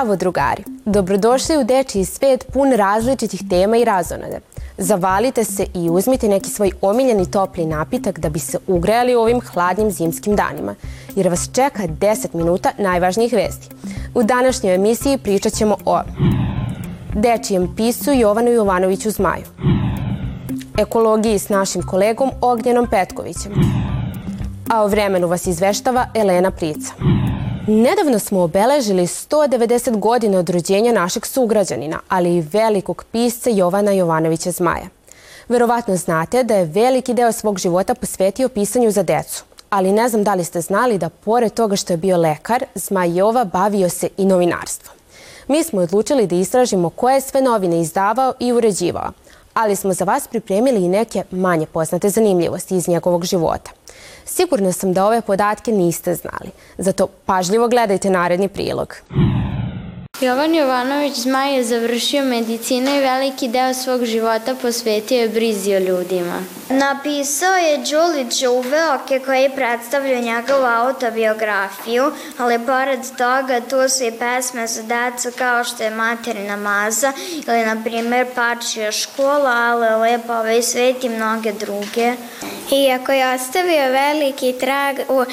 Zdravo drugari! Dobrodošli u Dečiji svet pun različitih tema i razonade. Zavalite se i uzmite neki svoj omiljeni topli napitak da bi se ugrejali u ovim hladnim zimskim danima, jer vas čeka 10 minuta najvažnijih vesti. U današnjoj emisiji pričat ćemo o dečijem pisu Jovanu Jovanoviću Zmaju, ekologiji s našim kolegom Ognjenom Petkovićem, a o vremenu vas izveštava Elena Prica. Nedavno smo obeležili 190 godina od rođenja našeg sugrađanina, ali i velikog pisca Jovana Jovanovića Zmaja. Verovatno znate da je veliki deo svog života posvetio pisanju za decu, ali ne znam da li ste znali da pored toga što je bio lekar, Zmaj Jova bavio se i novinarstvom. Mi smo odlučili da istražimo koje sve novine izdavao i uređivao, ali smo za vas pripremili i neke manje poznate zanimljivosti iz njegovog života. Sigurna sam da ove podatke niste znali, zato pažljivo gledajte naredni prilog. Jovan Jovanović Zmaj je završio medicinu i veliki deo svog života posvetio je brizi o ljudima. Napisao je Đuli Đuveoke koji predstavlja njegovu autobiografiju, ali pored toga tu su i pesme za decu kao što je Materina maza ili na primer Pačija škola, ali lepo ovaj svet i mnoge druge. Iako je ostavio veliki trag u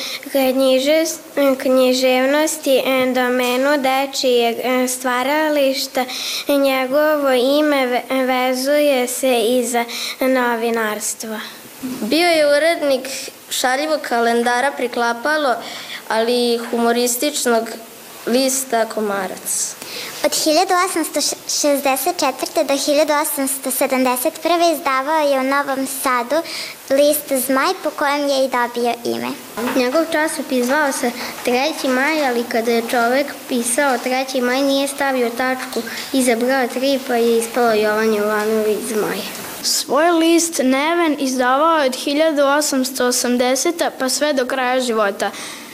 književnosti domenu dečijeg stvarališta, njegovo ime vezuje se i za novinarstvo. Bio je urednik šaljivog kalendara Priklapalo, ali i humorističnog lista Komarac. Od 1864. do 1871. izdavao je u Novom Sadu list Zmaj po kojem je i dobio ime. Njegov časopis zvao se 3. maj, ali kada je čovek pisao 3. maj nije stavio tačku iza broja 3 pa je ispalo Jovan Jovanović Zmaj. Svoj list Neven izdavao od 1880. pa sve do kraja života.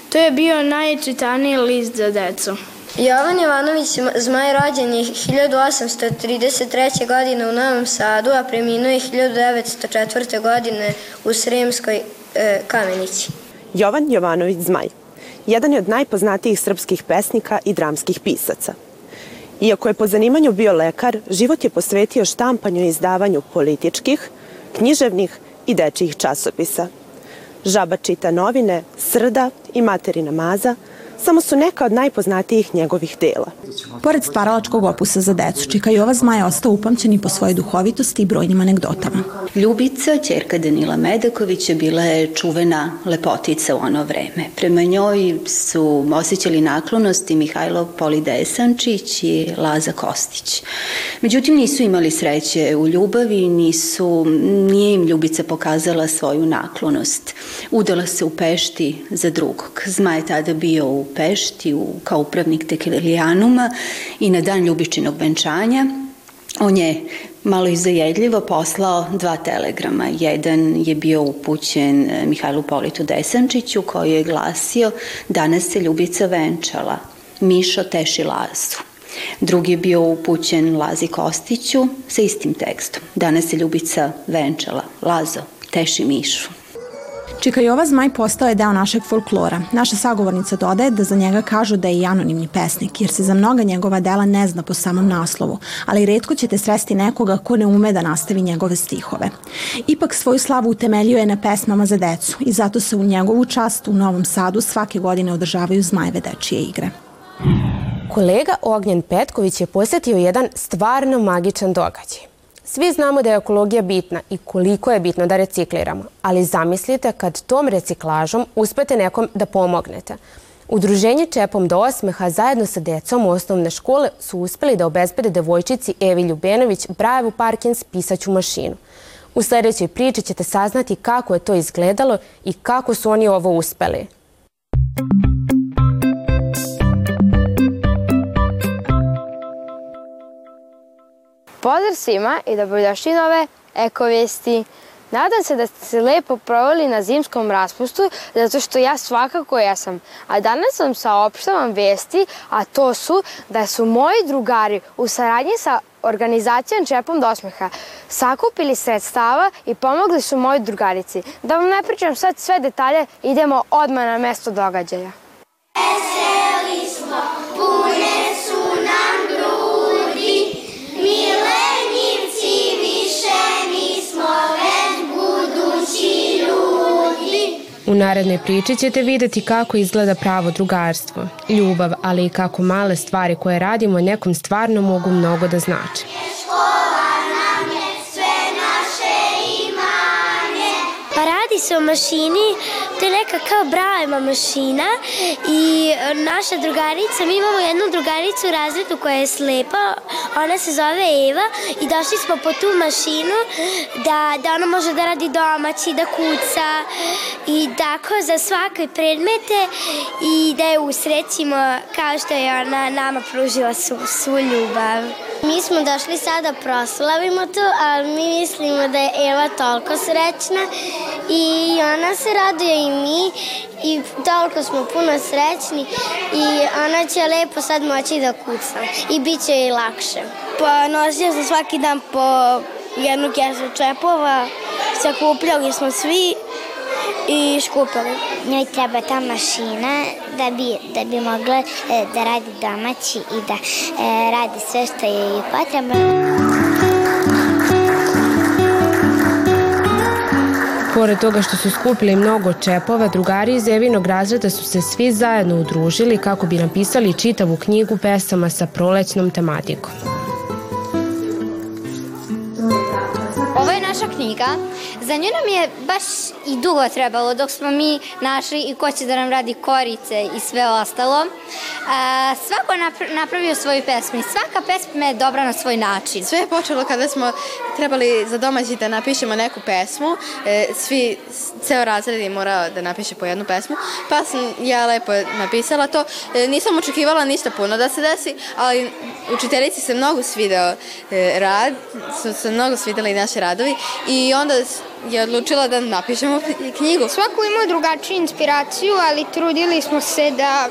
To je bio najčitaniji list za decu. Jovan Jovanović Zmaj rođen je 1833. godine u Novom Sadu, a preminuo je 1904. godine u Sremskoj e, Kamenici. Jovan Jovanović Zmaj jedan je od najpoznatijih srpskih pesnika i dramskih pisaca. Iako je po zanimanju bio lekar, život je posvetio štampanju i izdavanju političkih, književnih i dečijih časopisa. Žaba čita novine, Srda i Materina maza – samo su neka od najpoznatijih njegovih dela. Pored stvaralačkog opusa za decu, Čika Jova Zmaj je ostao upamćen i po svojoj duhovitosti i brojnim anegdotama. Ljubica, čerka Danila Medakovića, bila je čuvena lepotica u ono vreme. Prema njoj su osjećali naklonosti Mihajlo Polidesančić i Laza Kostić. Međutim, nisu imali sreće u ljubavi, nisu, nije im Ljubica pokazala svoju naklonost. Udala se u Pešti za drugog. Zmaj je tada bio u Pešti u, kao upravnik Tekilijanuma i na dan Ljubičinog venčanja on je malo i zajedljivo poslao dva telegrama. Jedan je bio upućen e, Mihajlu Politu Desančiću koji je glasio danas se Ljubica venčala, Mišo teši Lazu. Drugi je bio upućen Lazi Kostiću sa istim tekstom. Danas se Ljubica venčala, Lazo, teši Mišu. Čika Jova Zmaj postao je deo našeg folklora. Naša sagovornica dodaje da za njega kažu da je i anonimni pesnik, jer se za mnoga njegova dela ne zna po samom naslovu, ali redko ćete sresti nekoga ko ne ume da nastavi njegove stihove. Ipak svoju slavu utemeljuje na pesmama za decu i zato se u njegovu čast u Novom Sadu svake godine održavaju Zmajeve dečije igre. Kolega Ognjen Petković je posjetio jedan stvarno magičan događaj. Svi znamo da je ekologija bitna i koliko je bitno da recikliramo, ali zamislite kad tom reciklažom uspete nekom da pomognete. Udruženje Čepom do osmeha zajedno sa decom osnovne škole su uspeli da obezbede devojčici Evi Ljubenović Brajevu Parkins pisaću mašinu. U sledećoj priči ćete saznati kako je to izgledalo i kako su oni ovo uspeli. Pozdrav svima i dobrodošli nove ekovijesti. Nadam se da ste se lepo proveli na zimskom raspustu, zato što ja svakako jesam. A danas vam saopštavam vesti, a to su da su moji drugari u saradnji sa organizacijom Čepom do osmeha sakupili sredstava i pomogli su moji drugarici. Da vam ne pričam sad sve detalje, idemo odmah na mesto događaja. Narednoj priči ćete videti kako izgleda pravo drugarstvo, ljubav, ali i kako male stvari koje radimo nekom stvarno mogu mnogo da znače. Pa radi se o mašini, to je neka kao Braema mašina i naša drugarica, mi imamo jednu drugaricu u razredu koja je slepa, ona se zove Eva i došli smo po tu mašinu da, da ona može da radi domaći, da kuca i tako za svake predmete i da je usrećimo kao što je ona nama pružila svu, svu ljubav. Mi smo došli sada proslavimo to, a mi mislimo da je Eva toliko srećna i ona se raduje i mi i toliko smo puno srećni i ona će lepo sad moći da kuca i bit će jej lakše. Pa nosio sam svaki dan po jednu kesu čepova, sakupljali smo svi i škupali. Njoj treba ta mašina da bi, da bi mogla e, da radi domaći i da e, radi sve što je potrebno. Pored toga što su skupili mnogo čepova, drugari iz Evinog razreda su se svi zajedno udružili kako bi napisali čitavu knjigu pesama sa prolećnom tematikom. Ovo je naša knjiga. Za nju nam je baš i dugo trebalo dok smo mi našli i ko će da nam radi korice i sve ostalo. Svako napravio svoju pesmu i svaka pesma je dobra na svoj način. Sve je počelo kada smo trebali za domaći da napišemo neku pesmu. E, svi, ceo razred je morao da napiše po jednu pesmu. Pa sam ja lepo napisala to. E, nisam očekivala ništa puno da se desi, ali učiteljici se mnogo svideo e, rad, su se mnogo svideli naše radovi i onda je odlučila da napišemo knjigu. Svako ima drugačiju inspiraciju, ali trudili smo se da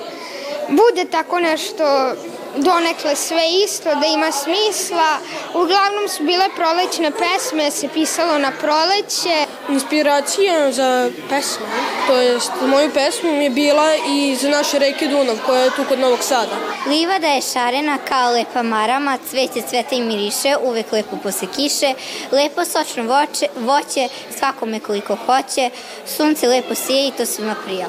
bude tako nešto donekle sve isto, da ima smisla. Uglavnom su bile prolećne pesme, se pisalo na proleće. Inspiracija za pesme, to je moju pesmu je bila i za naše reke Dunav koja je tu kod Novog Sada. Livada je šarena kao lepa marama, cveće cveta i miriše, uvek lepo posle kiše, lepo sočno voće, voće svakome koliko hoće, sunce lepo sije i to svima prija.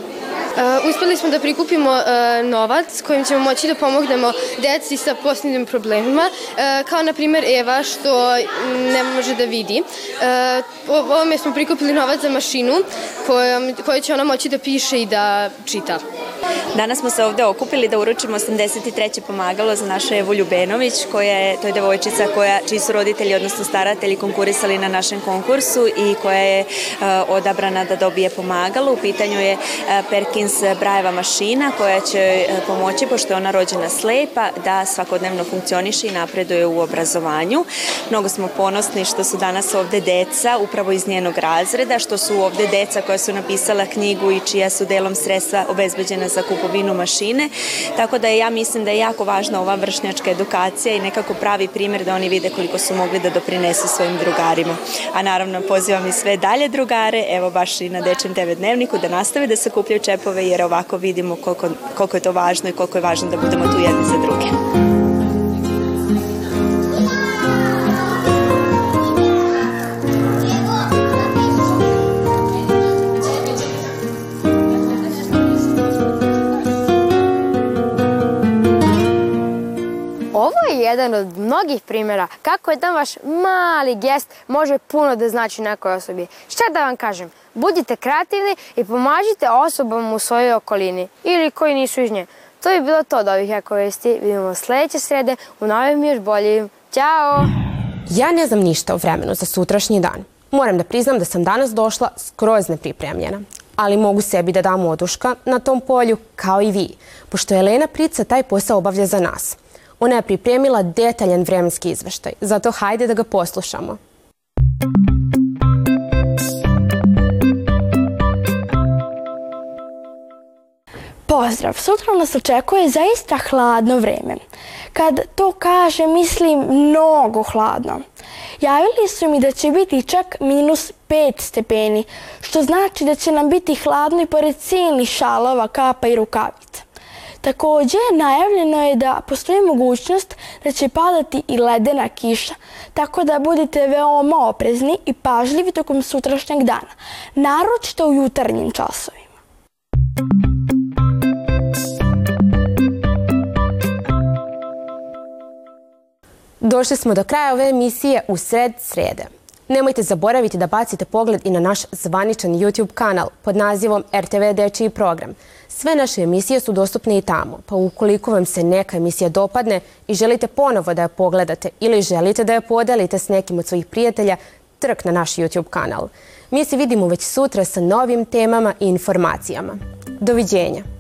Uh, uspeli smo da prikupimo uh, novac kojim ćemo moći da pomognemo deci sa posebnim problemima, uh, kao na primer Eva što ne može da vidi. Ovome smo prikupili novac za mašinu koju će ona moći da piše i da čita. Danas smo se ovde okupili da uručimo 83. pomagalo za našu Evu Ljubenović, koja je, to je devojčica koja, čiji su roditelji, odnosno staratelji, konkurisali na našem konkursu i koja je uh, odabrana da dobije pomagalo. U pitanju je uh, Perkins Brajeva mašina koja će uh, pomoći, pošto je ona rođena slepa, da svakodnevno funkcioniše i napreduje u obrazovanju. Mnogo smo ponosni što su danas ovde deca, upravo iz njenog razreda, što su ovde deca koja su napisala knjigu i čija su delom sredstva obezbeđena za kupovinu mašine, tako da ja mislim da je jako važna ova vršnjačka edukacija i nekako pravi primer da oni vide koliko su mogli da doprinesu svojim drugarima. A naravno pozivam i sve dalje drugare, evo baš i na Dečem TV dnevniku, da nastave da sakupljaju čepove jer ovako vidimo koliko, koliko je to važno i koliko je važno da budemo tu jedni za druge. Jedan od mnogih primjera kako jedan vaš mali gest može puno da znači nekoj osobi. Šta da vam kažem? Budite kreativni i pomažite osobama u svojoj okolini ili koji nisu iz nje. To je bilo to od ovih ekovesti. Vidimo sledeće srede u novim još boljim. Ćao! Ja ne znam ništa o vremenu za sutrašnji dan. Moram da priznam da sam danas došla skroz nepripremljena. Ali mogu sebi da dam oduška na tom polju, kao i vi, pošto Elena Prica taj posao obavlja za nas. Ona je pripremila detaljan vremenski izveštaj, zato hajde da ga poslušamo. Pozdrav, sutra nas očekuje zaista hladno vreme. Kad to kaže, mislim mnogo hladno. Javili su mi da će biti čak minus 5 stepeni, što znači da će nam biti hladno i pored silnih šalova, kapa i rukavica. Takođe, najavljeno je da postoji mogućnost da će padati i ledena kiša, tako da budite veoma oprezni i pažljivi tokom sutrašnjeg dana, naročito u jutarnjim časovima. Došli smo do kraja ove emisije u sred srede. Nemojte zaboraviti da bacite pogled i na naš zvaničan YouTube kanal pod nazivom RTV Dečiji program. Sve naše emisije su dostupne i tamo, pa ukoliko vam se neka emisija dopadne i želite ponovo da je pogledate ili želite da je podelite s nekim od svojih prijatelja, trk na naš YouTube kanal. Mi se vidimo već sutra sa novim temama i informacijama. Doviđenja!